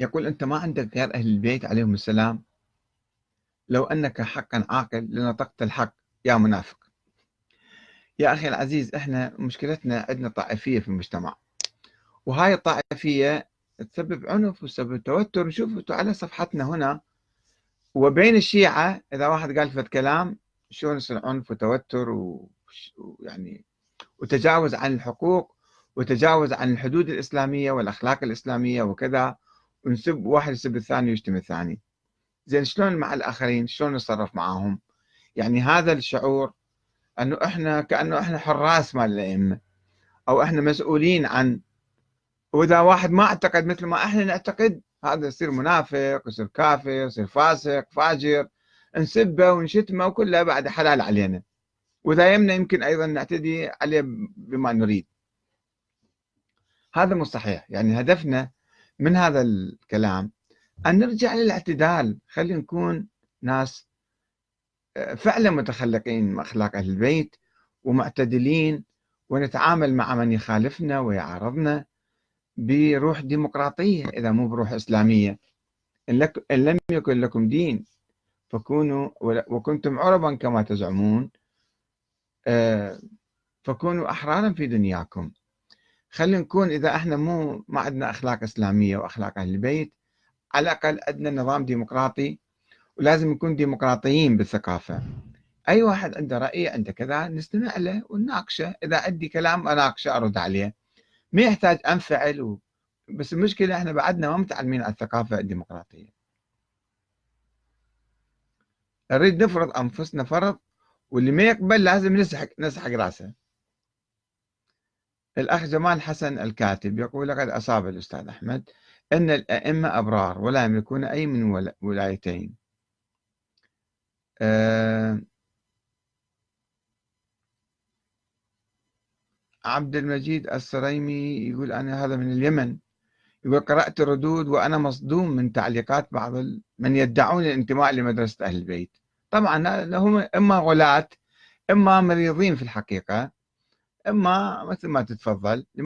يقول أنت ما عندك غير أهل البيت عليهم السلام؟ لو أنك حقا عاقل لنطقت الحق يا منافق. يا أخي العزيز إحنا مشكلتنا عندنا طائفية في المجتمع. وهاي الطائفية تسبب عنف وتسبب توتر. نشوف على صفحتنا هنا. وبين الشيعة إذا واحد قال فت كلام شلون يصير عنف وتوتر ويعني وتجاوز عن الحقوق وتجاوز عن الحدود الإسلامية والأخلاق الإسلامية وكذا. ونسب واحد يسب الثاني ويشتم الثاني. زين شلون مع الآخرين؟ شلون نتصرف معاهم؟ يعني هذا الشعور أنه إحنا كأنه إحنا حراس مال الأئمة أو إحنا مسؤولين عن وإذا واحد ما اعتقد مثل ما إحنا نعتقد هذا يصير منافق يصير كافر يصير فاسق فاجر. نسبه ونشتمه وكله بعد حلال علينا. وإذا يمنا يمكن أيضا نعتدي عليه بما نريد. هذا مش صحيح. يعني هدفنا من هذا الكلام أن نرجع للاعتدال. خلي نكون ناس آه، فعلا متخلقين من أخلاق أهل البيت ومعتدلين ونتعامل مع من يخالفنا ويعارضنا بروح ديمقراطية إذا مو بروح إسلامية. إن لم يكن لكم دين فكونوا وكنتم عربا كما تزعمون آه، فكونوا أحرارا في دنياكم. خلينا نكون إذا إحنا مو ما عندنا أخلاق إسلامية وأخلاق أهل البيت على الأقل عندنا نظام ديمقراطي ولازم نكون ديمقراطيين بالثقافة. أي واحد عنده رأي عنده كذا نستمع له ونناقشه. إذا عندي كلام أناقشه أرد عليه. ما يحتاج أنفعل. بس المشكلة إحنا بعدنا ما متعلمين على الثقافة الديمقراطية. نريد نفرض أنفسنا فرض واللي ما يقبل لازم نسحق نسحق رأسه. الأخ جمال حسن الكاتب يقول لقد أصاب الأستاذ أحمد أن الأئمة أبرار ولا يملكون أي من ولايتين. أه عبد المجيد السريمي يقول أنا هذا من اليمن. يقول قرأت الردود وأنا مصدوم من تعليقات بعض من يدعون الانتماء لمدرسة أهل البيت. طبعا هم إما غلاة إما مريضين في الحقيقة. إما مثل ما تتفضل